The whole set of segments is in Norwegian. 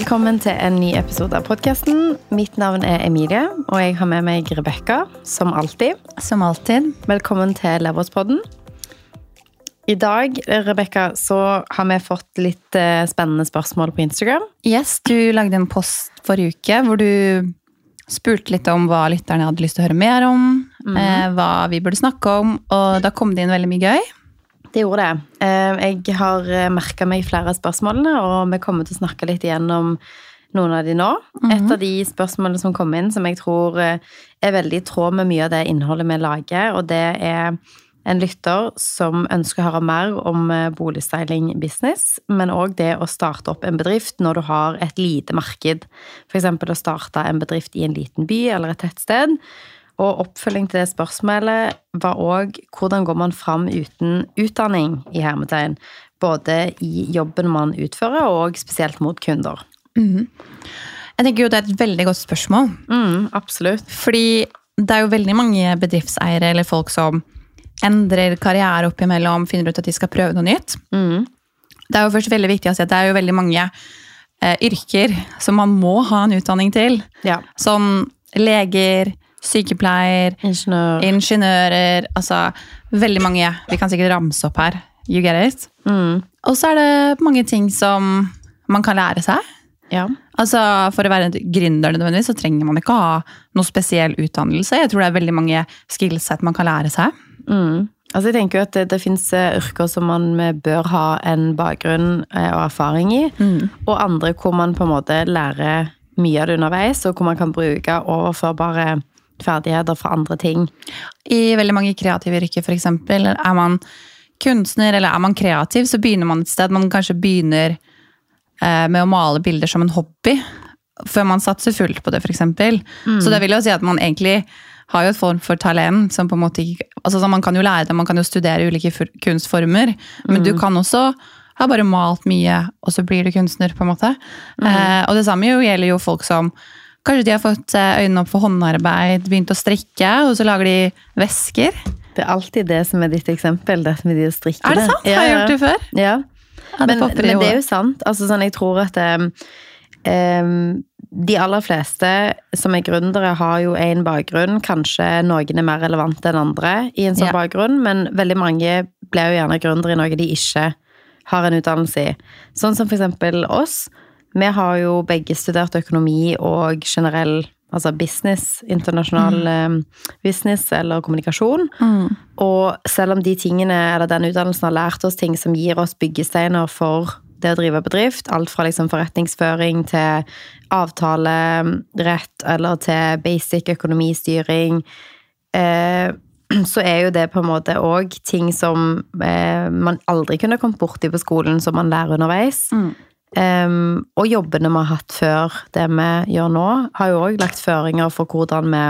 Velkommen til en ny episode av podkasten. Mitt navn er Emilie, og jeg har med meg Rebekka, som alltid. Som alltid. Velkommen til Leverspodden. I dag Rebecca, så har vi fått litt eh, spennende spørsmål på Instagram. Yes, Du lagde en post forrige uke hvor du spurte litt om hva lytterne hadde lyst til å høre mer om. Mm. Eh, hva vi burde snakke om, og da kom det inn veldig mye gøy. Det gjorde det. Eh, jeg har eh, merka meg flere av spørsmålene, og vi kommer til å snakke litt igjennom noen av de nå. -hmm. Et av de spørsmålene som kom inn, som jeg tror eh, er veldig i tråd med mye av det innholdet vi lager, og det er en lytter som ønsker å høre mer om boligstyling business, men òg det å starte opp en bedrift når du har et lite marked. F.eks. å starte en bedrift i en liten by eller et tettsted og oppfølging til det spørsmålet var òg hvordan går man fram uten utdanning, i hermetegn. Både i jobben man utfører, og spesielt mot kunder. Mm. Jeg tenker jo det er et veldig godt spørsmål. Mm, absolutt. Fordi det er jo veldig mange bedriftseiere eller folk som endrer karriere oppimellom, finner ut at de skal prøve noe nytt. Mm. Det er jo først veldig viktig å si at det er jo veldig mange eh, yrker som man må ha en utdanning til. Ja. Som leger, sykepleier, Ingeniør. ingeniører Altså veldig mange. Vi kan sikkert ramse opp her. You get it? Mm. Og så er det mange ting som man kan lære seg. Ja. Altså, For å være gründer nødvendigvis, så trenger man ikke ha noe spesiell utdannelse. Jeg tror det er veldig mange skillset man kan lære seg. Mm. Altså jeg tenker jo at Det, det fins eh, yrker som man bør ha en bakgrunn eh, og erfaring i, mm. og andre hvor man på en måte lærer mye av det underveis, og hvor man kan bruke overførbare ferdigheter fra andre ting. I veldig mange kreative yrker, f.eks. Er man kunstner eller er man kreativ, så begynner man et sted. Man kanskje begynner eh, med å male bilder som en hobby før man satser fullt på det, f.eks. Mm. Så det vil jo si at man egentlig har jo et form for talent som på en måte altså Man kan jo lære det, man kan jo studere ulike kunstformer, men mm. du kan også ha bare malt mye, og så blir du kunstner, på en måte. Mm. Eh, og det samme jo gjelder jo folk som Kanskje de har fått eh, øynene opp for håndarbeid, begynt å strikke, og så lager de vesker. Det er alltid det som er ditt eksempel, det med de strikkene. Er det sant? Ja, har jeg gjort det før? Ja. ja det men, men, det er jo sant. Altså, sånn, jeg tror at um, de aller fleste som er gründere, har jo én bakgrunn. Kanskje noen er mer relevante enn andre i en sånn ja. bakgrunn, men veldig mange blir jo gjerne gründere i noe de ikke har en utdannelse i. Sånn som for eksempel oss. Vi har jo begge studert økonomi og generell altså business, internasjonal mm. business eller kommunikasjon. Mm. Og selv om de tingene, eller den utdannelsen har lært oss ting som gir oss byggesteiner for det å drive bedrift, alt fra liksom forretningsføring til avtalerett eller til basic økonomistyring, eh, så er jo det på en måte òg ting som eh, man aldri kunne kommet borti på skolen, som man lærer underveis. Mm. Um, og jobbene vi har hatt før det vi gjør nå, har jo òg lagt føringer for hvordan vi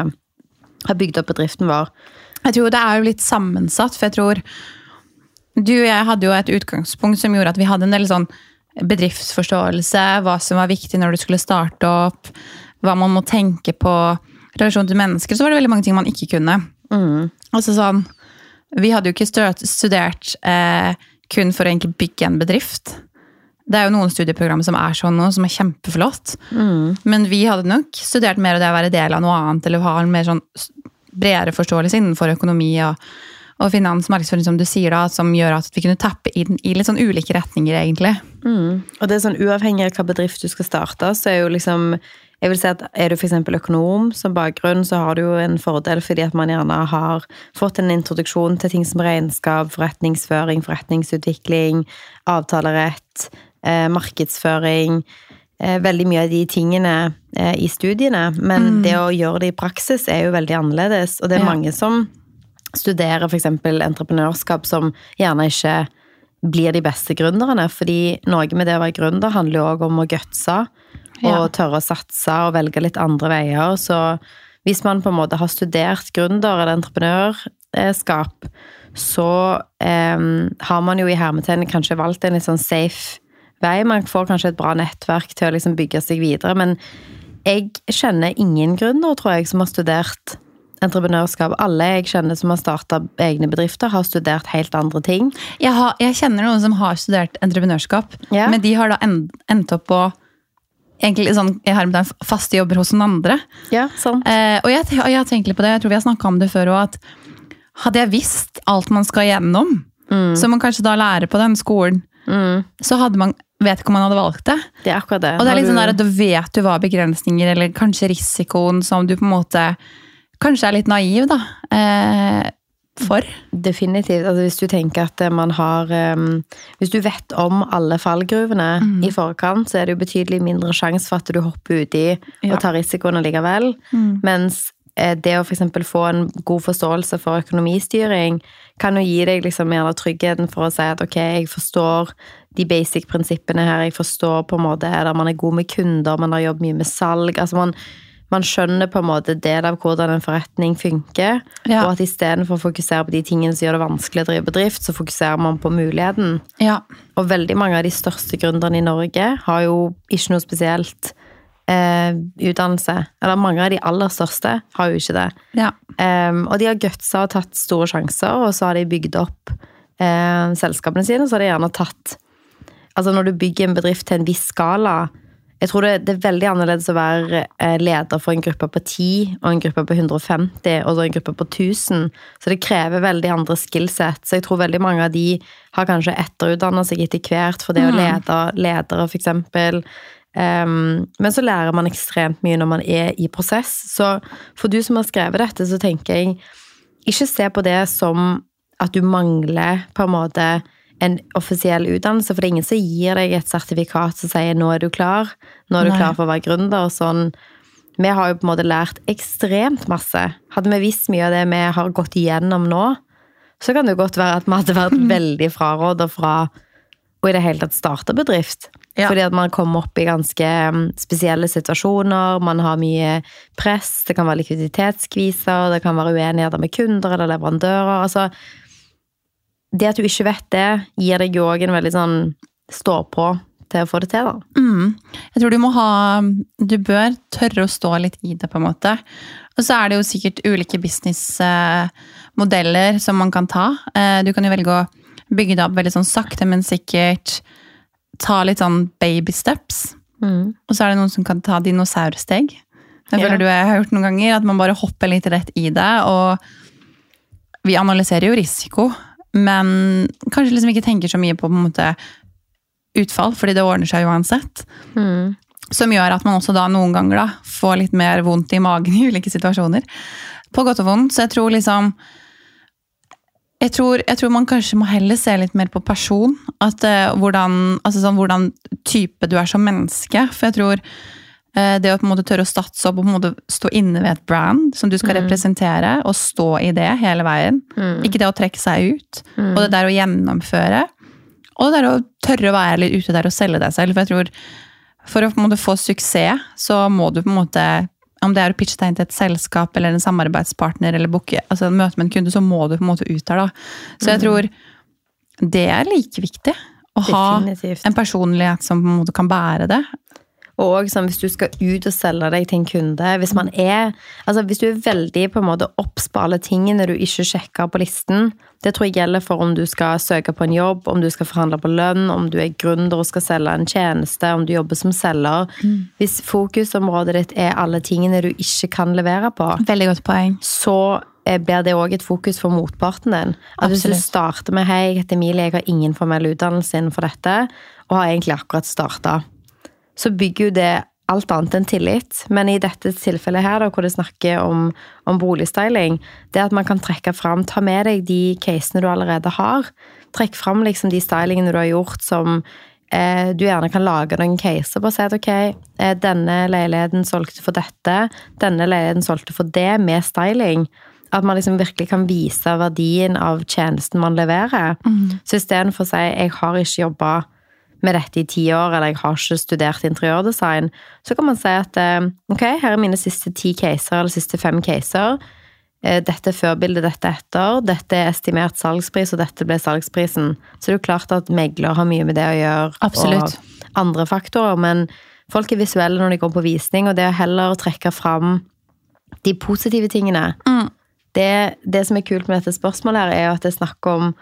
har bygd opp bedriften vår. Jeg tror det er jo litt sammensatt, for jeg tror Du og jeg hadde jo et utgangspunkt som gjorde at vi hadde en del sånn bedriftsforståelse, hva som var viktig når du skulle starte opp, hva man må tenke på, relasjon til mennesker, så var det veldig mange ting man ikke kunne. Mm. Altså sånn Vi hadde jo ikke studert eh, kun for å egentlig bygge en bedrift. Det er jo noen studieprogrammer som er sånn nå, som er kjempeflott. Mm. Men vi hadde nok studert mer av det å være del av noe annet, eller ha en mer sånn bredere forståelse innenfor økonomi og, og finans, markedsføring, som du sier da, som gjør at vi kunne tappe inn i litt sånn ulike retninger, egentlig. Mm. Og det er sånn uavhengig av hva bedrift du skal starte, så er jo liksom jeg vil si at Er du f.eks. økonom som bakgrunn, så har du jo en fordel fordi at man gjerne har fått en introduksjon til ting som regnskap, forretningsføring, forretningsutvikling, avtalerett, markedsføring eh, Veldig mye av de tingene eh, i studiene. Men mm. det å gjøre det i praksis er jo veldig annerledes. Og det er ja. mange som studerer f.eks. entreprenørskap som gjerne ikke blir de beste gründerne. Fordi noe med det å være gründer handler jo òg om å gutse. Og ja. tørre å satse og velge litt andre veier. Så hvis man på en måte har studert gründer- eller entreprenørskap, så eh, har man jo i hermetegn kanskje valgt en litt sånn safe vei. Man får kanskje et bra nettverk til å liksom bygge seg videre. Men jeg kjenner ingen gründere, tror jeg, som har studert entreprenørskap. Alle jeg kjenner som har starta egne bedrifter, har studert helt andre ting. Jeg, har, jeg kjenner noen som har studert entreprenørskap, ja. men de har da endt opp på egentlig sånn, jeg har en faste jobber hos noen andre. Ja, sant. Eh, og jeg, jeg har tenkt litt på det, jeg tror vi har snakka om det før òg, at hadde jeg visst alt man skal gjennom, Mm. som man kanskje da lærer på den skolen, så hadde man vet ikke om man hadde valgt det. Det er akkurat det. Og det er litt sånn du- der at Da vet du hva begrensninger eller kanskje risikoen som du på en måte kanskje er litt naiv da, eh, for. Definitivt. Altså, hvis du tenker at man har um, Hvis du vet om alle fallgruvene Mm. i forkant, så er det jo betydelig mindre sjanse for at du hopper uti Ja. og tar risikoen allikevel. Mm. Mens eh, det å f.eks. få en god forståelse for økonomistyring kan jo gi deg liksom mer tryggheten for å si at ok, jeg forstår de basic prinsippene her, jeg forstår på en måte der man er god med kunder, man har jobbet mye med salg. altså man man skjønner på en måte del av hvordan en forretning funker, Ja. og at istedenfor å fokusere på de tingene som gjør det vanskelig å drive bedrift, så fokuserer man på muligheten. Ja. Og veldig mange av de største gründerne i Norge har jo ikke noe spesielt eh, utdannelse. Eller mange av de aller største har jo ikke det. ja. Um, og de har gutsa og tatt store sjanser, og så har de bygd opp eh, selskapene sine, så har de gjerne tatt Altså når du bygger en bedrift til en viss skala Jeg tror det, det er veldig annerledes å være eh, leder for en gruppe på 10 og en gruppe på 150 og så en gruppe på 1000. Så det krever veldig andre skillset. Så jeg tror veldig mange av de har kanskje etterutdanna seg etter hvert for det å lede ledere, eksempel. Um, men så lærer man ekstremt mye når man er i prosess. Så for du som har skrevet dette, så tenker jeg ikke se på det som at du mangler på en måte en offisiell utdannelse, for det er ingen som gir deg et sertifikat som sier 'nå er du klar', 'nå er du Nei. klar for å være gründer'. og Sånn. Vi har jo på en måte lært ekstremt masse. Hadde vi visst mye av det vi har gått igjennom nå, så kan det jo godt være at vi hadde vært veldig fraråda fra å i det hele tatt starte bedrift. Ja. Fordi at man kommer opp i ganske mm, spesielle situasjoner, man har mye press, det kan være likviditetskviser, det kan være uenigheter med kunder eller leverandører. altså det at du ikke vet det, gir deg jo òg en veldig sånn stå-på til å få det til, da. Mm. Jeg tror du må ha Du bør tørre å stå litt i det, på en måte. Og så er det jo sikkert ulike businessmodeller som man kan ta. Eh, Du kan jo velge å bygge det opp veldig sånn sakte, men sikkert. Ta litt sånn baby steps. Mm. Og så er det noen som kan ta dinosaursteg. Jeg Ja. føler du jeg har gjort noen ganger, at man bare hopper litt rett i det. Og vi analyserer jo risiko, men kanskje liksom ikke tenker så mye på, på en måte, utfall, fordi det ordner seg uansett. Mm. Som gjør at man også da noen ganger da får litt mer vondt i magen i ulike situasjoner. På godt og vondt. Så jeg tror liksom jeg tror, jeg tror man kanskje må heller se litt mer på person. At, uh, hvordan, altså sånn, hvordan type du er som menneske. For jeg tror det å på en måte tørre å statse opp og på en måte stå inne ved et brand som du skal representere, og stå i det hele veien. Ikke det å trekke seg ut. Og det der å gjennomføre. Og det der å tørre å være litt ute der og selge deg selv. For jeg tror for å på en måte få suksess, så må du på en måte om det er å pitche deg inn til et selskap eller en samarbeidspartner eller booke, altså møte med en kunde, så må du på en måte ut der. da. Så jeg tror det er like viktig. Å ha Definitivt. en personlighet som på en måte kan bære det. Og sånn, hvis du skal ut og selge deg til en kunde Hvis man er altså hvis du er veldig på en måte obs på alle tingene du ikke sjekker på listen Det tror jeg gjelder for om du skal søke på en jobb, om du skal forhandle på lønn, om du er gründer og skal selge en tjeneste, om du jobber som selger. Hvis fokusområdet ditt er alle tingene du ikke kan levere på, Veldig godt poeng. så eh, blir det òg et fokus for motparten din. At hvis du starter med 'Hei, jeg heter Emilie, jeg har ingen formell utdannelse innenfor dette', og har egentlig akkurat starta, så bygger jo det alt annet enn tillit. Men i dette tilfellet her, da, hvor det snakker om, om boligstyling, det at man kan trekke fram Ta med deg de casene du allerede har. Trekk fram liksom de stylingene du har gjort som eh, du gjerne kan lage noen caser på og si at ok, eh, denne leiligheten solgte for dette, denne leiligheten solgte for det, med styling. At man liksom virkelig kan vise verdien av tjenesten man leverer. Så istedenfor å si jeg har ikke jobba med dette i ti år, eller jeg har ikke studert interiørdesign, så kan man si at eh, ok, her er mine siste ti caser, eller siste fem caser. Eh, Dette er førbildet, dette er etter. Dette er estimert salgspris, og dette ble salgsprisen. Så det er jo klart at megler har mye med det å gjøre. Absolutt. Og andre faktorer, men folk er visuelle når de går på visning, og det å heller trekke fram de positive tingene. Det, det som er kult med dette spørsmålet, her er jo at det er snakk om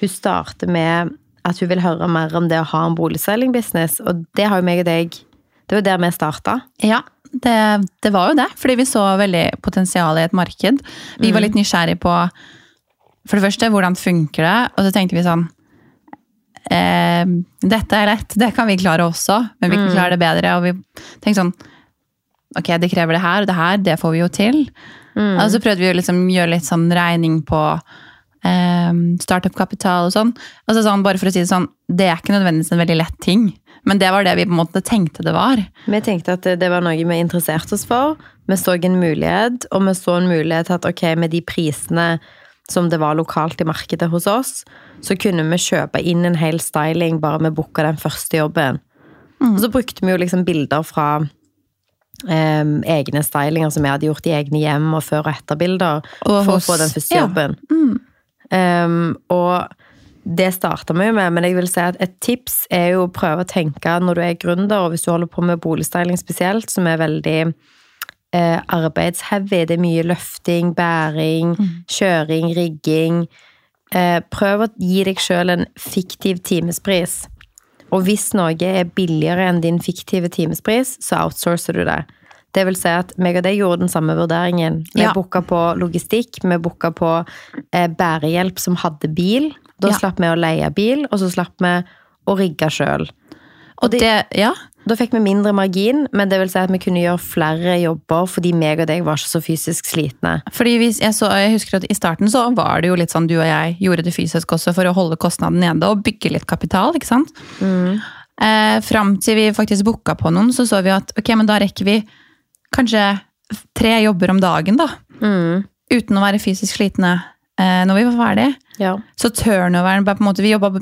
Hun starter med at hun vil høre mer om det å ha en boligselgingbusiness, og det har jo meg og deg Det var der vi starta. Ja, det, det var jo det. Fordi vi så veldig potensial i et marked. Vi var litt nysgjerrig på for det første, hvordan funker det? Og så tenkte vi sånn eh, Dette er lett, det kan vi klare også, men vi kan klare det bedre. Og vi tenkte sånn Ok, det krever det her og det her, det får vi jo til. Og så prøvde vi å liksom gjøre litt sånn regning på eh, startup-kapital og sånn. Altså sånn. Bare for å si det sånn, det er ikke nødvendigvis en veldig lett ting. Men det var det vi på en måte tenkte det var. Vi tenkte at det- var noe vi interesserte oss for. Vi så en mulighet, og vi så en mulighet til at ok, med de prisene som det var lokalt i markedet hos oss, så kunne vi kjøpe inn en hel styling bare vi booka den første jobben. Og så brukte vi jo liksom bilder fra em, egne stylinger som vi hadde gjort i egne hjem, og før- og etterbilder, Og for hos- å få den første ja. jobben. Em, og det starta vi jo med, men jeg vil si at et tips er jo å prøve å tenke når du er gründer, og hvis du holder på med boligstyling spesielt, som er veldig eh, arbeidsheavy, det er mye løfting, bæring, kjøring, rigging. Eh, prøv å gi deg sjøl en fiktiv timespris. Og hvis noe er billigere enn din fiktive timespris, så outsourcer du det. Det vil si at meg og deg gjorde den samme vurderingen. Vi Ja. booka på logistikk, vi booka på eh, bærehjelp som hadde bil. Da Ja. slapp vi å leie bil, og så slapp vi å rigge sjøl. Og det, ja, Da fikk vi mindre margin, men det vil si at vi kunne gjøre flere jobber fordi meg og deg var ikke så fysisk slitne. fordi hvis jeg, så, jeg husker at I starten så var det jo litt sånn du og jeg gjorde det fysisk også for å holde kostnaden nede og bygge litt kapital. ikke sant? Eh, Fram til vi faktisk booka på noen, så så vi at ok, men da rekker vi kanskje tre jobber om dagen. da, Uten å være fysisk slitne eh, når vi var ferdig. Ja. Så turnoveren på en måte, Vi jobba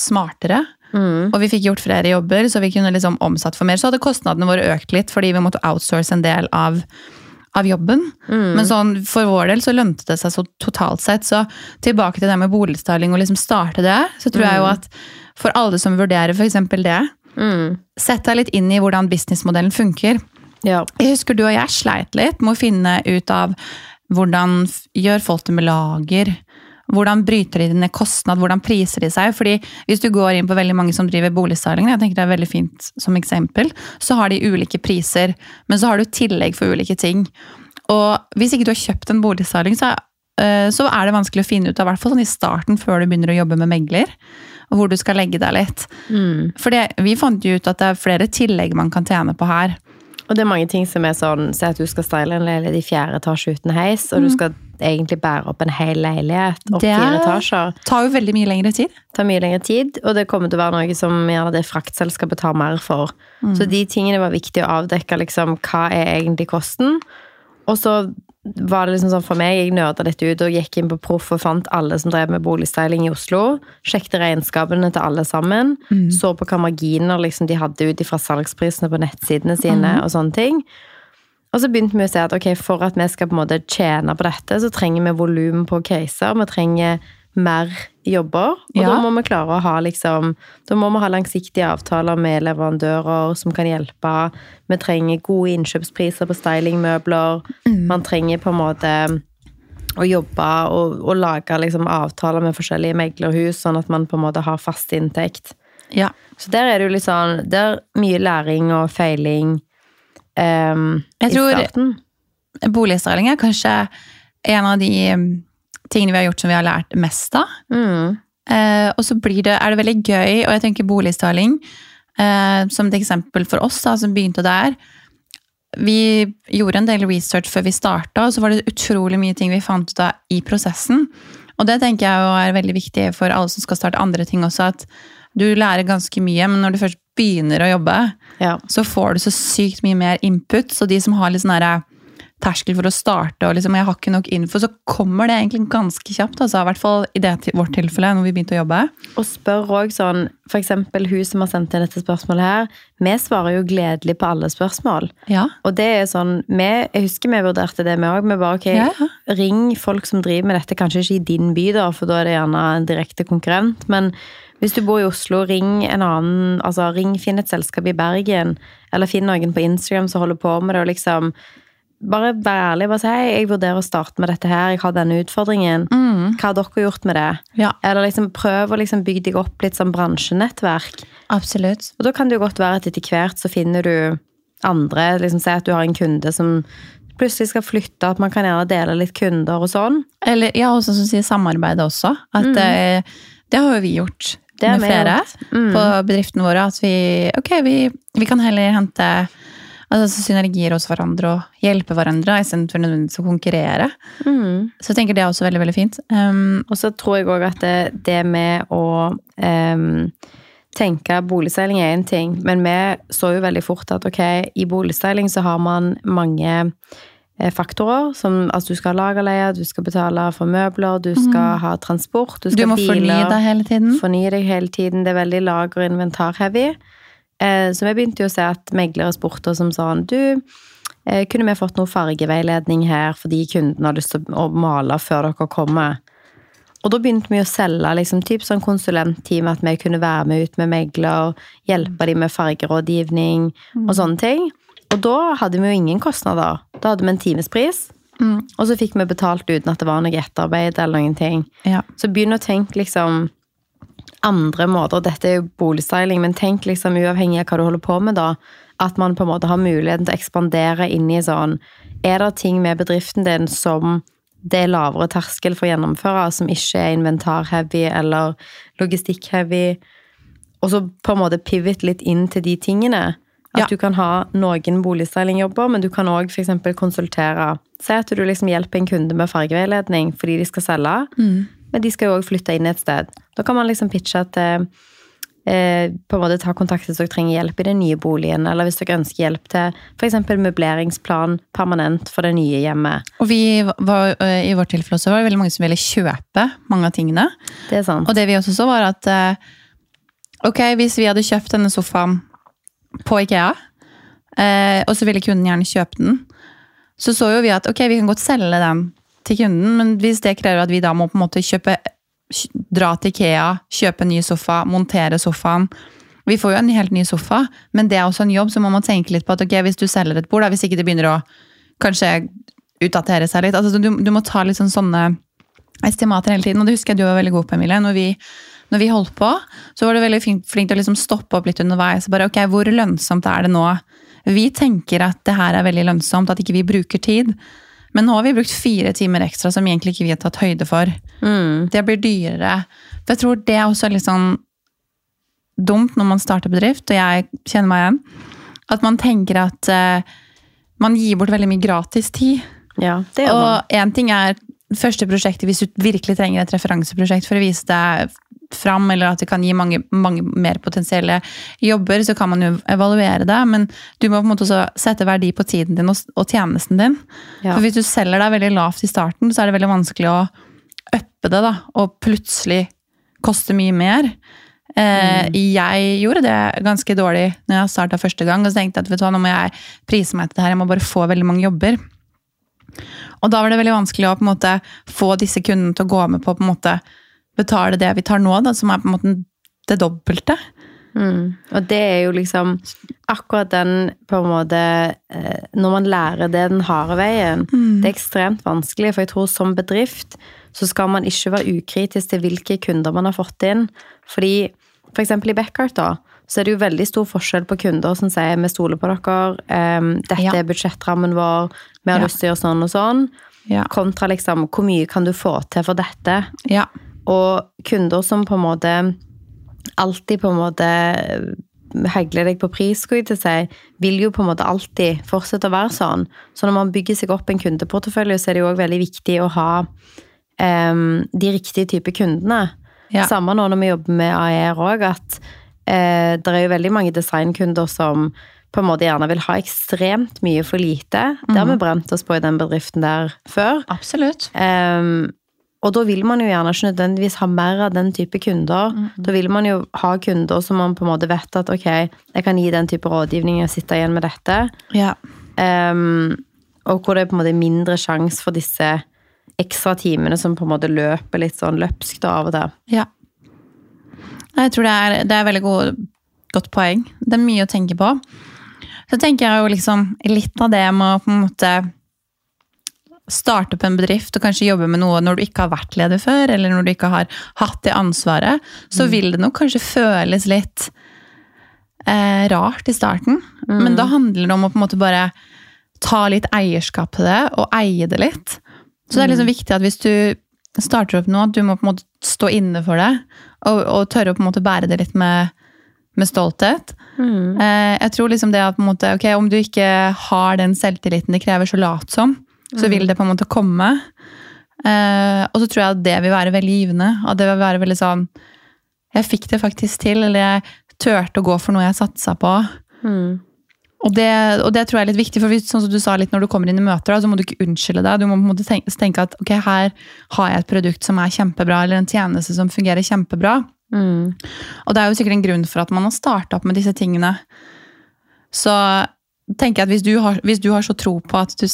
smartere. Og vi fikk gjort flere jobber, så vi kunne liksom omsatt for mer. Så hadde kostnadene våre økt litt, fordi vi måtte outsource en del av, av jobben. Men sånn, for vår del så lønte det seg så totalt sett. Så tilbake til det med boligstyling og liksom starte det, så tror jeg jo at for alle som vurderer f.eks. det, sett deg litt inn i hvordan businessmodellen funker. Ja. Jeg husker du og jeg sleit litt med å finne ut av hvordan gjør folk det med lager. Hvordan bryter de ned kostnad, hvordan priser de seg? Fordi Hvis du går inn på veldig mange som driver boligstyling, jeg tenker det er veldig fint som eksempel, så har de ulike priser, men så har du tillegg for ulike ting. Og Hvis ikke du har kjøpt en boligstyling, så, eh, så er det vanskelig å finne ut av, i hvert fall sånn i starten, før du begynner å jobbe med megler, hvor du skal legge deg litt. For vi fant jo ut at det er flere tillegg man kan tjene på her. Og det er mange ting som er sånn Se at du skal style en leilighet i fjerde etasje uten heis, og du skal egentlig bære opp en hel leilighet opp Det fire etasjer. tar jo veldig mye lengre tid. Det tar mye lengre tid, og det kommer til å være noe som gjerne det fraktselskapet tar mer for. Så de tingene var viktig å avdekke, liksom, hva er egentlig kosten? Og så var det liksom sånn for meg, jeg nerda litt ut og gikk inn på Proff og fant alle som drev med boligstyling i Oslo. Sjekket regnskapene til alle sammen. Så på hva marginer liksom, de hadde ut fra salgsprisene på nettsidene sine og sånne ting. Og så begynte vi å se at ok, for at vi skal på en måte tjene på dette, så trenger vi volum på caser. Vi trenger mer jobber. Og Ja. da må vi klare å ha liksom Da må vi ha langsiktige avtaler med leverandører som kan hjelpe. Vi trenger gode innkjøpspriser på stylingmøbler. Man trenger på en måte å jobbe og, og lage liksom avtaler med forskjellige meglerhus, sånn at man på en måte har fast inntekt. Ja. Så der er det jo litt sånn Det er mye læring og feiling i starten. Jeg tror-. Boligstyling er kanskje en av de mm, tingene vi har gjort som vi har lært mest av. Mm. Eh, og så blir det, er det veldig gøy, og jeg tenker boligstyling eh, som et eksempel for oss da, som begynte der. Vi gjorde en del research før vi starta, og så var det utrolig mye ting vi fant ut av i prosessen. Og det tenker jeg er veldig viktig for alle som skal starte andre ting også, at du lærer ganske mye, men når du først begynner å jobbe, Ja. så får du så sykt mye mer input. Så de som har litt sånn derre terskel for å starte, og liksom, jeg har ikke nok info, så kommer det egentlig ganske kjapt. Altså, I hvert fall i det til vårt tilfelle, når vi begynte å jobbe. Og spør òg sånn For eksempel hun som har sendt inn dette spørsmålet her. Vi svarer jo gledelig på alle spørsmål. Ja. Og det er sånn vi, Jeg husker vi vurderte det, vi òg. Vi bare ok, Ja, ja. ring folk som driver med dette. Kanskje ikke i din by, da, for da er det gjerne en direkte konkurrent. Men hvis du bor i Oslo, ring en annen altså ring, Finn et selskap i Bergen, eller finn noen på Instagram som holder på med det. og liksom bare vær ærlig. bare si jeg vurderer å starte med dette her, jeg har denne utfordringen. Hva har dere gjort med det? Ja. Eller liksom prøv å liksom bygge deg opp litt som bransjenettverk. Absolutt. Og da kan det jo godt være at etter hvert så finner du andre liksom Si at du har en kunde som plutselig skal flytte, at man kan gjerne dele litt kunder og sånn. Eller ja, og sånn som sier, samarbeide også. At mm. det har jo vi gjort Det med flere. Mm. på bedriftene våre. At vi ok, vi, vi kan heller hente altså, synergier hos hverandre og hjelpe hverandre istedenfor nødvendigvis å konkurrere. Mm. Så jeg tenker det er også veldig, veldig fint. Um, Og så tror jeg òg at det, det med å um, tenke boligstyling er én ting, men vi så jo veldig fort at ok, i boligstyling så har man mange eh, faktorer. Som altså du skal ha lagerleie, du skal betale for møbler, du skal ha transport, du skal du må må fornye deg hele tiden. Fornye deg hele tiden. Det er veldig lager- og inventar-heavy. Eh, så vi begynte jo å se at meglere spurte oss som sånn Du, eh, kunne vi fått noe fargeveiledning her fordi kunden har lyst til å male før dere kommer? Og da begynte vi å selge liksom, typ sånn konsulentteam, at vi kunne være med ut med megler, hjelpe dem med fargerådgivning og sånne ting. Og da hadde vi jo ingen kostnader. Da hadde vi en timespris. Mm. Og så fikk vi betalt uten at det var noe etterarbeid eller noen ting. Ja. Så begynn å tenke liksom andre måter. Dette er jo boligstyling, men tenk liksom uavhengig av hva du holder på med, da. At man på en måte har muligheten til å ekspandere inn i sånn Er det ting med bedriften din som det er lavere terskel for å gjennomføre, som ikke er inventar-heavy eller logistikk-heavy? Og så på en måte pivot litt inn til de tingene. At Ja. du kan ha noen boligstylingjobber, men du kan òg f.eks. konsultere. Si at du liksom hjelper en kunde med fargeveiledning fordi de skal selge. Men de skal jo òg flytte inn et sted. Da kan man liksom pitche at eh, eh, på en måte ta kontakt hvis dere trenger hjelp i den nye boligen, eller hvis dere ønsker hjelp til f.eks. møbleringsplan permanent for det nye hjemmet. Og vi var, øh, i vårt tilfelle også var det veldig mange som ville kjøpe mange av tingene. Det er sant. Og det vi også så, var at eh, ok, hvis vi hadde kjøpt denne sofaen på Ikea, eh, og så ville kunden gjerne kjøpe den, så så jo vi at ok, vi kan godt selge den til kunden, men hvis det krever at vi da må på en måte kjøpe dra til Ikea, kjøpe ny sofa, montere sofaen. Vi får jo en helt ny sofa, men det er også en jobb, så man må tenke litt på at ok, hvis du selger et bord, da, hvis ikke det begynner å kanskje utdatere seg litt. Altså, du, du må ta litt sånn sånne estimater hele tiden, og det husker jeg du var veldig god på, Emilie. Når vi, når vi holdt på, så var du veldig flink, flink til å liksom stoppe opp litt underveis. Bare, ok, Hvor lønnsomt er det nå? Vi tenker at det her er veldig lønnsomt, at ikke vi bruker tid. Men nå har vi brukt fire timer ekstra som egentlig ikke vi har tatt høyde for. Mm. Det blir dyrere. For jeg tror det er også litt sånn dumt når man starter bedrift, og jeg kjenner meg igjen. At man tenker at uh, man gir bort veldig mye gratis tid. Ja. Og én ting er første prosjektet, hvis du virkelig trenger et referanseprosjekt for å vise deg fram, eller at det kan gi mange, mange mer potensielle jobber, så kan man jo evaluere det. Men du må på en måte også sette verdi på tiden din og, og tjenesten din. Ja. For hvis du selger deg veldig lavt i starten, så er det veldig vanskelig å uppe det, da, og plutselig koste mye mer. Eh, Jeg gjorde det ganske dårlig når jeg starta første gang. Og så tenkte jeg at vet du hva, nå må jeg prise meg til det her, jeg må bare få veldig mange jobber. Og da var det veldig vanskelig å på en måte få disse kundene til å gå med på på en måte betale det vi tar nå, da, som er på en måte det dobbelte. Mm. Og det er jo liksom akkurat den på en måte eh, Når man lærer det den harde veien, det er ekstremt vanskelig. For jeg tror som bedrift så skal man ikke være ukritisk til hvilke kunder man har fått inn. Fordi for eksempel i Backart, da, så er det jo veldig stor forskjell på kunder som sier vi stoler på dere, em, dette Ja. er budsjettrammen vår, vi har Ja. lyst til å gjøre sånn og sånn. Ja. Kontra liksom hvor mye kan du få til for dette? ja. Og kunder som på en måte alltid på en måte hegler deg på pris, skulle jeg til å si, vil jo på en måte alltid fortsette å være sånn. Så når man bygger seg opp en kundeportefølje, så er det jo òg veldig viktig å ha um, de riktige type kundene. Ja. Samme nå når vi jobber med AER òg, at eh, det er jo veldig mange designkunder som på en måte gjerne vil ha ekstremt mye for lite. Det har vi brent oss på i den bedriften der før. Absolutt. Ehm, og da vil man jo gjerne ikke nødvendigvis ha mer av den type kunder. Da vil man jo ha kunder som man på en måte vet at ok, jeg kan gi den type rådgivning og sitte igjen med dette. Ja. Um, og hvor det er på en måte mindre sjanse for disse ekstra timene som på en måte løper litt sånn løpskt av og til. Ja. Jeg tror det er, det er veldig god, godt poeng. Det er mye å tenke på. Så tenker jeg jo liksom litt av det med å på en måte starte opp en bedrift og kanskje jobbe med noe når du ikke har vært leder før, eller når du ikke har hatt det ansvaret, så vil det nok kanskje føles litt eh, rart i starten. Men da handler det om å på en måte bare ta litt eierskap til det, og eie det litt. Så det er liksom viktig at hvis du starter opp nå, at du må på en måte stå inne for det, og, og tørre å på en måte bære det litt med, med stolthet. Mm. jeg tror liksom det at på en måte, ok, om du ikke har den selvtilliten det krever så lat som, så vil det på en måte komme. Eh, og så tror jeg at det vil være veldig givende. At det vil være veldig sånn Jeg fikk det faktisk til, eller jeg turte å gå for noe jeg satsa på. Mm. Og det, og det tror jeg er litt viktig, for hvis, sånn som du sa litt når du kommer inn i møter, da, så må du ikke unnskylde deg. Du må på en måte tenke, tenke at ok, her har jeg et produkt som er kjempebra, eller en tjeneste som fungerer kjempebra. Mm. Og det er jo sikkert en grunn for at man har starta opp med disse tingene. Så tenker jeg at hvis du har, hvis du har så tro på at du,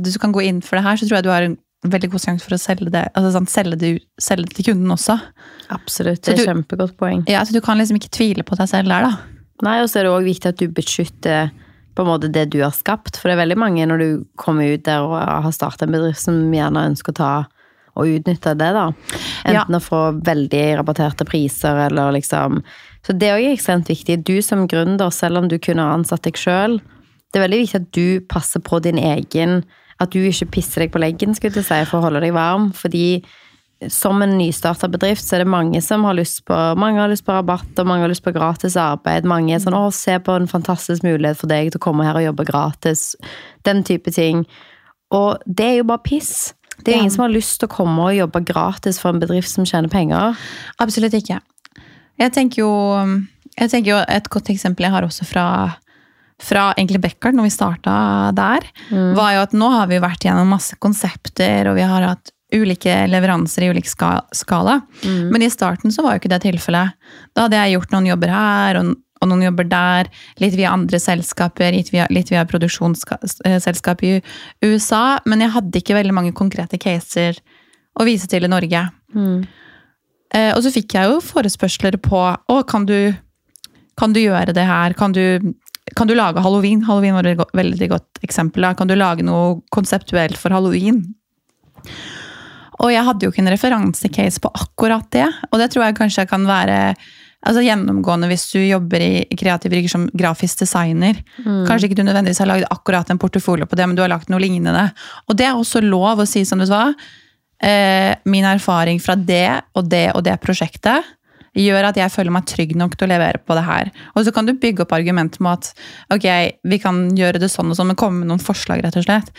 at du kan gå inn for det her, så tror jeg du har en veldig god sjanse for å selge det, altså sånn, selge, det, selge det til kunden også. Absolutt. Det er et kjempegodt poeng. Ja, så Du kan liksom ikke tvile på deg selv der, da. Nei, og så er det òg viktig at du beskytter på en måte det du har skapt. For det er veldig mange når du kommer ut der og har starta en bedrift som gjerne ønsker å ta og utnytte det, da. Ja. Enten å få veldig rabatterte priser eller liksom Så det òg er ekstremt viktig. Du som gründer, selv om du kunne ansatt deg sjøl, det er veldig viktig at du passer på din egen At du ikke pisser deg på leggen, skulle jeg si, for å holde deg varm. Fordi som en nystarta bedrift, så er det mange som har lyst på Mange har lyst på rabatt, og mange har lyst på gratis arbeid. Mange er sånn 'Å, se på en fantastisk mulighet for deg til å komme her og jobbe gratis'. Den type ting. Og det er jo bare piss. Det er Ja. ingen som har lyst til å komme og jobbe gratis for en bedrift som tjener penger. Absolutt ikke. Jeg tenker jo, jeg tenker jo Et godt eksempel jeg har også fra, fra egentlig Beckard, når vi starta der, var jo at nå har vi vært gjennom masse konsepter, og vi har hatt ulike leveranser i ulik ska, skala. Men i starten så var jo ikke det tilfellet. Da hadde jeg gjort noen jobber her, og, og noen jobber der, litt via andre selskaper, litt via, litt via produksjonsselskap i USA, men jeg hadde ikke veldig mange konkrete caser å vise til i Norge. Eh, og så fikk jeg jo forespørsler på å, kan du, kan du gjøre det her? Kan du, kan du lage halloween? Halloween var et veldig godt eksempel. Kan du lage noe konseptuelt for halloween? Og jeg hadde jo ikke en referansecase på akkurat det. Og det tror jeg kanskje kan være altså gjennomgående hvis du jobber i kreative yrker som grafisk designer. Kanskje ikke du nødvendigvis har lagd akkurat en portefolio på det, men du har lagt noe lignende. Og det er også lov å si som du sa. Eh, min erfaring fra det og det og det prosjektet gjør at jeg føler meg trygg nok til å levere på det her. Og så kan du bygge opp argumenter med at ok, vi kan gjøre det sånn og sånn, men komme med noen forslag, rett og slett.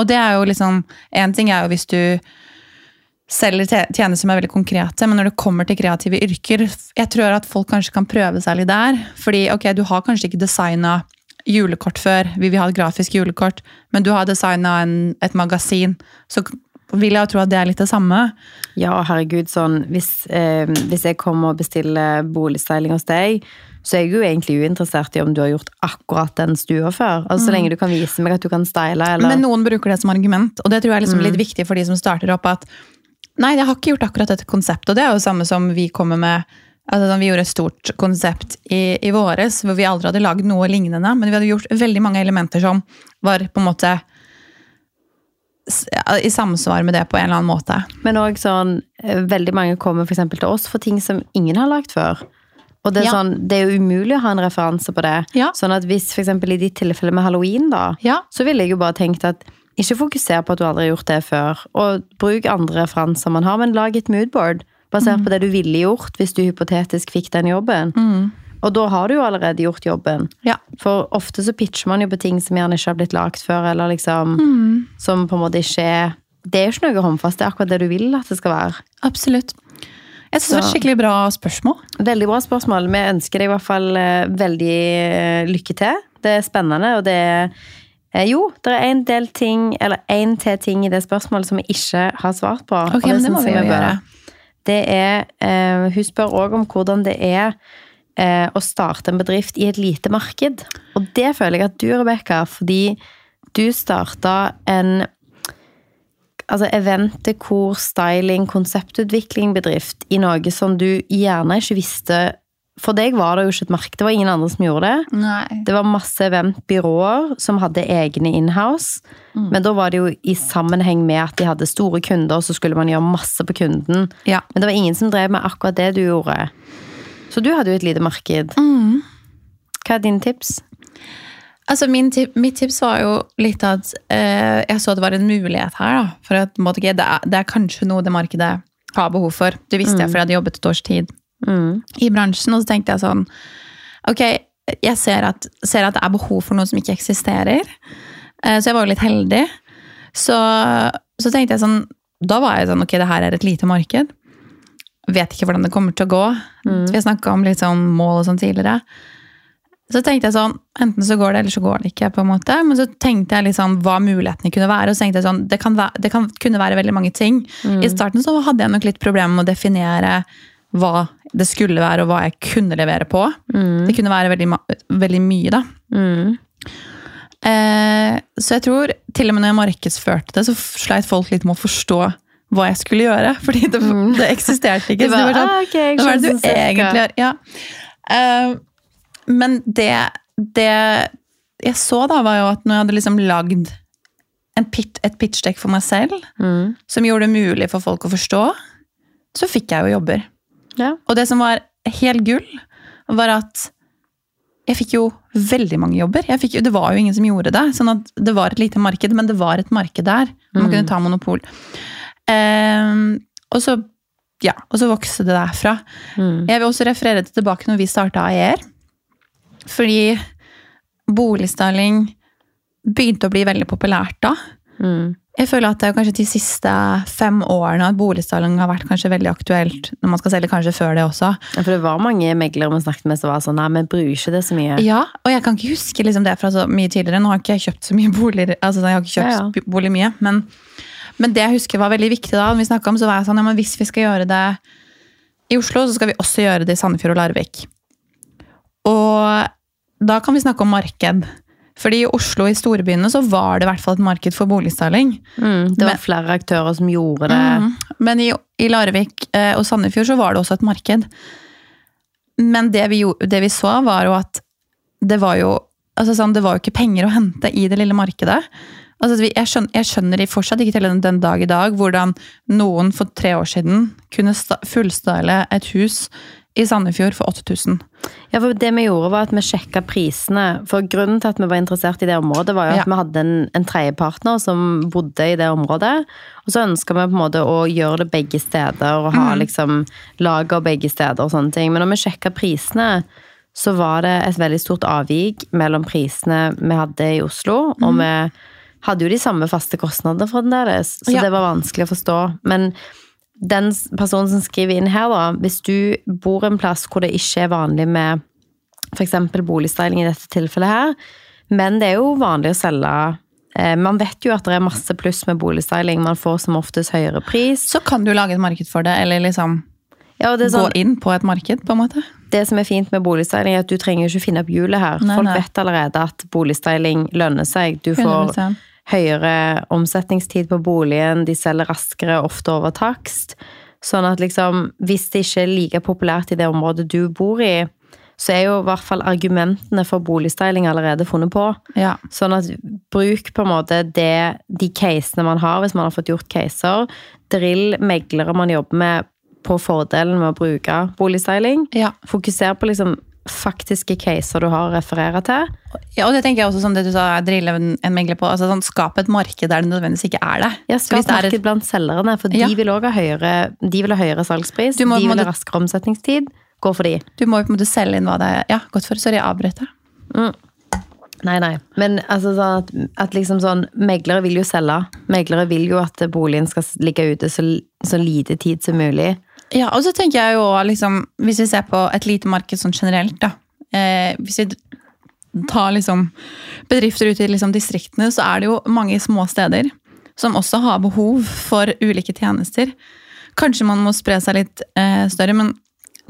Og det er jo liksom En ting er jo hvis du selger tjenester som er veldig konkrete, men når det kommer til kreative yrker, jeg tror at folk kanskje kan prøve seg litt der. Fordi ok, du har kanskje ikke designa julekort før, vi vil ha et grafisk julekort, men du har designa et magasin, så vil jeg jo tro at det er litt det samme. Ja, herregud, sånn Hvis, eh, hvis jeg kommer og bestiller boligstyling hos deg, så er jeg jo egentlig uinteressert i om du har gjort akkurat den stua før. Altså Så lenge du kan vise meg at du kan style, eller Men noen bruker det som argument, og det tror jeg er liksom litt viktig for de som starter opp. at Nei, jeg har ikke gjort akkurat dette konseptet, og det er jo samme som vi kommer med altså sånn, Vi gjorde et stort konsept i, i våres hvor vi aldri hadde lagd noe lignende, men vi hadde gjort veldig mange elementer som var på en måte i samsvar med det på en eller annen måte. Men òg sånn eh, Veldig mange kommer for eksempel til oss for ting som ingen har lagd før. Og det er, Ja. sånn, det er jo umulig å ha en referanse på det. Ja. Sånn at hvis eksempel i ditt tilfelle med halloween, da, Ja. så ville jeg jo bare tenkt at ikke fokuser på at du aldri har gjort det før, og bruk andre referanser man har, men lag et moodboard basert på det du ville gjort hvis du hypotetisk fikk den jobben. Og da har du jo allerede gjort jobben. Ja. For ofte så pitcher man jo på ting som gjerne ikke har blitt lagt før, eller liksom Som på en måte ikke er Det er jo ikke noe håndfast, det er akkurat det du vil at det skal være. Absolutt. Jeg syns det var et skikkelig bra spørsmål. Veldig bra spørsmål. Vi ønsker deg i hvert fall eh, veldig eh, lykke til. Det er spennende, og det er eh, Jo, det er en del ting, eller en til ting i det spørsmålet som vi ikke har svart på. og Ok, men det må vi jo gjøre. Det er Hun spør òg om hvordan det er eh, å starte en bedrift i et lite marked. Og det føler jeg at du, Rebekka, fordi du starta en altså event, dekor, styling, konseptutvikling-bedrift i noe som du gjerne ikke visste For deg var det jo ikke et marked, det var ingen andre som gjorde det. Nei. Det var masse eventbyråer som hadde egne inhouse. Men da var det jo i sammenheng med at de hadde store kunder, så skulle man gjøre masse på kunden. Ja. Men det var ingen som drev med akkurat det du gjorde. Så du hadde jo et lite marked. Hva er dine tips? Altså, min tip, mitt tips var jo litt at eh, jeg så det var en mulighet her. Da, for at måte, det, er, det er kanskje noe det markedet har behov for. Det visste jeg, for jeg hadde jobbet et års tid Mm. i bransjen. Og så tenkte jeg sånn Ok, jeg ser at, ser at det er behov for noe som ikke eksisterer. Eh, så jeg var jo litt heldig. Så, så tenkte jeg sånn Da var jeg sånn Ok, det her er et lite marked. Vet ikke hvordan det kommer til å gå. Mm. Vi har snakka om litt sånn mål og sånn tidligere. Så tenkte jeg sånn, Enten så går det, eller så går det ikke. på en måte. Men så tenkte jeg liksom hva mulighetene kunne være. og så tenkte jeg sånn, Det, kan være, det kan, kunne være veldig mange ting. I starten så hadde jeg nok litt problemer med å definere hva det skulle være, og hva jeg kunne levere på. Det kunne være veldig, veldig mye, da. Mm. Eh, så jeg tror til og med når jeg markedsførte det, så sleit folk litt med å forstå hva jeg skulle gjøre. Fordi det, det eksisterte ikke. Det så det var sånn, ah, okay, hva er det du egentlig gjør? Ja. Uh, men det, det jeg så, da, var jo at når jeg hadde liksom lagd en pit, et pitchdekk for meg selv, Mm. som gjorde det mulig for folk å forstå, så fikk jeg jo jobber. Ja. Og det som var helt gull, var at jeg fikk jo veldig mange jobber. Jo, det var jo ingen som gjorde det. sånn at Det var et lite marked, men det var et marked der. Man kunne ta monopol. Ehm, og, så, ja, og så vokste det derfra. Mm. Jeg vil også referere til tilbake når vi starta AER. Fordi boligstyling begynte å bli veldig populært da. Mm. Jeg føler at det er kanskje de siste fem årene at boligstyling har vært kanskje veldig aktuelt. Når man skal selge kanskje før det også. Ja, For det var mange meglere vi snakket med som var sånn Nei, vi bruker ikke det så mye. Ja, og jeg kan ikke huske liksom det fra så mye tidligere. Nå har ikke jeg kjøpt så mye boliger, altså jeg har ikke kjøpt Ja, ja. bolig mye. Men, men det jeg husker var veldig viktig da, vi om, så var jeg sånn, ja, men hvis vi skal gjøre det i Oslo, så skal vi også gjøre det i Sandefjord og Larvik. Og da kan vi snakke om marked. Fordi i Oslo, i storbyene, så var det i hvert fall et marked for boligstyling. Mm. Det var Men- flere aktører som gjorde det. Mm. Men i, i Larvik eh, og Sandefjord så var det også et marked. Men det vi, det vi så, var jo at det var jo altså sånn, det var jo ikke penger å hente i det lille markedet. Altså, jeg, skjønner, jeg skjønner i fortsatt ikke til den, den dag i dag hvordan noen for tre år siden kunne fullstyle et hus i Sandefjord for 8000. Ja, for det vi gjorde var at vi sjekka prisene. For grunnen til at vi var interessert i det området, var jo at Ja. vi hadde en, en tredjepartner som bodde i det området. Og så ønska vi på en måte å gjøre det begge steder og ha liksom lager begge steder og sånne ting. Men når vi sjekka prisene, så var det et veldig stort avvik mellom prisene vi hadde i Oslo, og vi hadde jo de samme faste kostnader fremdeles, så Ja. det var vanskelig å forstå. Men den personen som skriver inn her, da, hvis du bor en plass hvor det ikke er vanlig med f.eks. boligstyling i dette tilfellet her, men det er jo vanlig å selge eh, Man vet jo at det er masse pluss med boligstyling. Man får som oftest høyere pris. Så kan du lage et marked for det, eller liksom Ja, det, sånn, gå inn på et marked, på en måte. det som er fint med boligstyling, er at du trenger ikke finne opp hjulet her. Nei, Folk nei. vet allerede at boligstyling lønner seg. Du får 100%. Høyere omsetningstid på boligen, de selger raskere, ofte over takst. Sånn at liksom, hvis det ikke er like populært i det området du bor i, så er jo i hvert fall argumentene for boligstyling allerede funnet på. Ja. Sånn at bruk på en måte det, de casene man har, hvis man har fått gjort caser. Drill meglere man jobber med på fordelen med å bruke boligstyling. ja. Fokuser på liksom faktiske caser du har å referere til. Ja, og det tenker jeg også som det du sa, drille en, en megler på. altså sånn, Skap et marked der det nødvendigvis ikke er det. Ja, Skap et- marked blant selgerne, for Ja. de vil også ha høyere, de vil ha høyere salgspris. Må- de vil ha raskere omsetningstid. Gå for de. Du må jo på en måte selge inn hva det er. Ja, godt for, sorry, jeg avbrøt deg. Nei, nei. Men altså sånn at, at liksom sånn Meglere vil jo selge. Meglere vil jo at boligen skal ligge ute så, så lite tid som mulig. Ja, og så tenker jeg jo liksom, hvis vi ser på et lite marked sånn generelt, da. Eh, hvis vi tar liksom bedrifter ut i liksom distriktene, så er det jo mange små steder som også har behov for ulike tjenester. Kanskje man må spre seg litt eh, større, men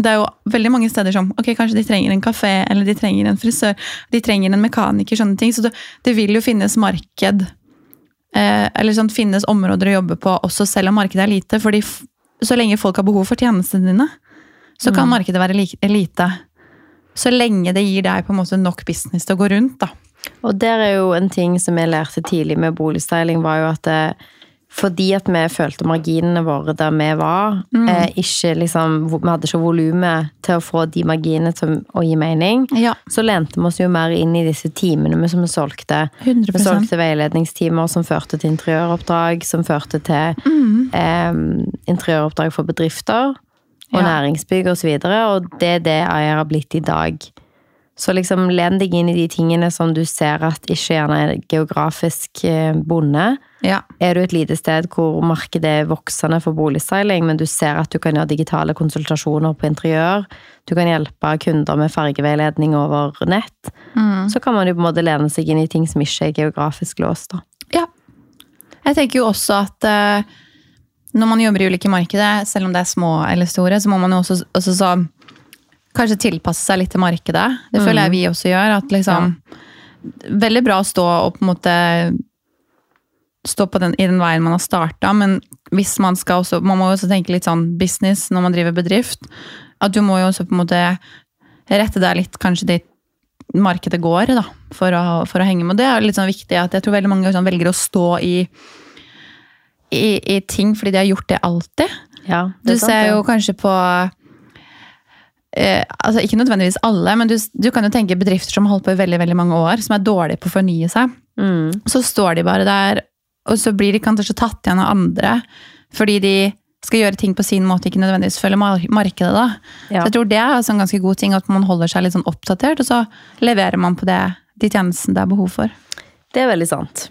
det er jo veldig mange steder som ok, kanskje de trenger en kafé, eller de trenger en frisør, de trenger en mekaniker, sånne ting. Så det, det vil jo finnes marked, eh, eller sånn finnes områder å jobbe på også selv om markedet er lite. fordi så lenge folk har behov for tjenestene dine, så kan markedet være li- lite. Så lenge det gir deg på en måte nok business til å gå rundt, da. Og der er jo en ting som jeg lærte tidlig med boligstyling, var jo at det, fordi at vi følte marginene våre der vi var, eh, ikke liksom, Vi hadde ikke volumet til å få de marginene til å gi mening. Ja. Så lente vi oss jo mer inn i disse timene som vi solgte. 100%. Vi solgte veiledningstimer som førte til interiøroppdrag, som førte til eh, interiøroppdrag for bedrifter og Ja. næringsbygg osv. Og, så og det er det Ayer har blitt i dag. Så liksom len deg inn i de tingene som du ser at ikke gjerne er geografisk eh, bonde. Ja. Er du et lite sted hvor markedet er voksende for boligstyling, men du ser at du kan gjøre digitale konsultasjoner på interiør, du kan hjelpe kunder med fargeveiledning over nett, så kan man jo på en måte lene seg inn i ting som ikke er geografisk låst. da. Ja. Jeg tenker jo også at uh, når man jobber i ulike markeder, selv om det er små eller store, så må man jo også, også så, kanskje tilpasse seg litt til markedet. Det føler jeg vi også gjør. at liksom, Veldig bra å stå og på en måte stå på den, i den veien man har starta, men hvis man skal også Man må jo også tenke litt sånn business når man driver bedrift. At du må jo også på en måte rette deg litt kanskje dit markedet går, da, for å, for å henge med. Det er litt sånn viktig at jeg tror veldig mange sånn, velger å stå i, i, i ting fordi de har gjort det alltid. Ja, Du det du sant, ser det. jo kanskje på eh, altså Ikke nødvendigvis alle, men du, du kan jo tenke bedrifter som har holdt på i veldig veldig mange år, som er dårlige på å fornye seg. Mm. Så står de bare der, og så blir de kanskje tatt igjen av andre fordi de skal gjøre ting på sin måte, ikke nødvendigvis følge markedet. da. Ja. Så jeg tror det er altså en ganske god ting, at man holder seg litt sånn oppdatert, og så leverer man på det, de tjenestene det er behov for. Det er veldig sant.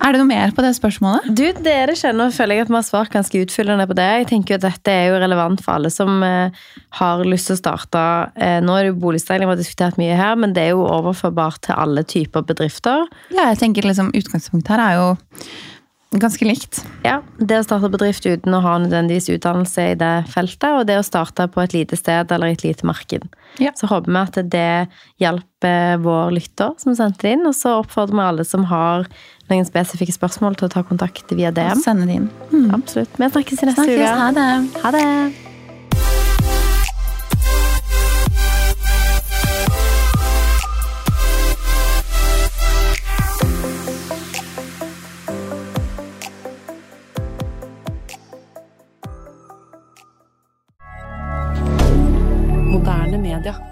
Er det noe mer på det spørsmålet? Du, Dere skjønner. Føler jeg at vi har svart ganske utfyllende på det. Jeg tenker jo at Dette er jo relevant for alle som eh, har lyst til å starte eh, Nå er det jo boligstyling vi har diskutert mye her, men det er jo overførbart til alle typer bedrifter. Ja, jeg tenker liksom Utgangspunktet her er jo ganske likt. Ja, Det å starte bedrift uten å ha nødvendigvis utdannelse i det feltet, og det å starte på et lite sted eller i et lite marked. Ja. Så håper vi at det hjelper vår lytter som sendte inn, og så oppfordrer vi alle som har noen spesifikke spørsmål til å ta kontakt via DM. Sende det inn. Absolutt. Vi snakkes i neste uke. Ha det. Ha det! Canada.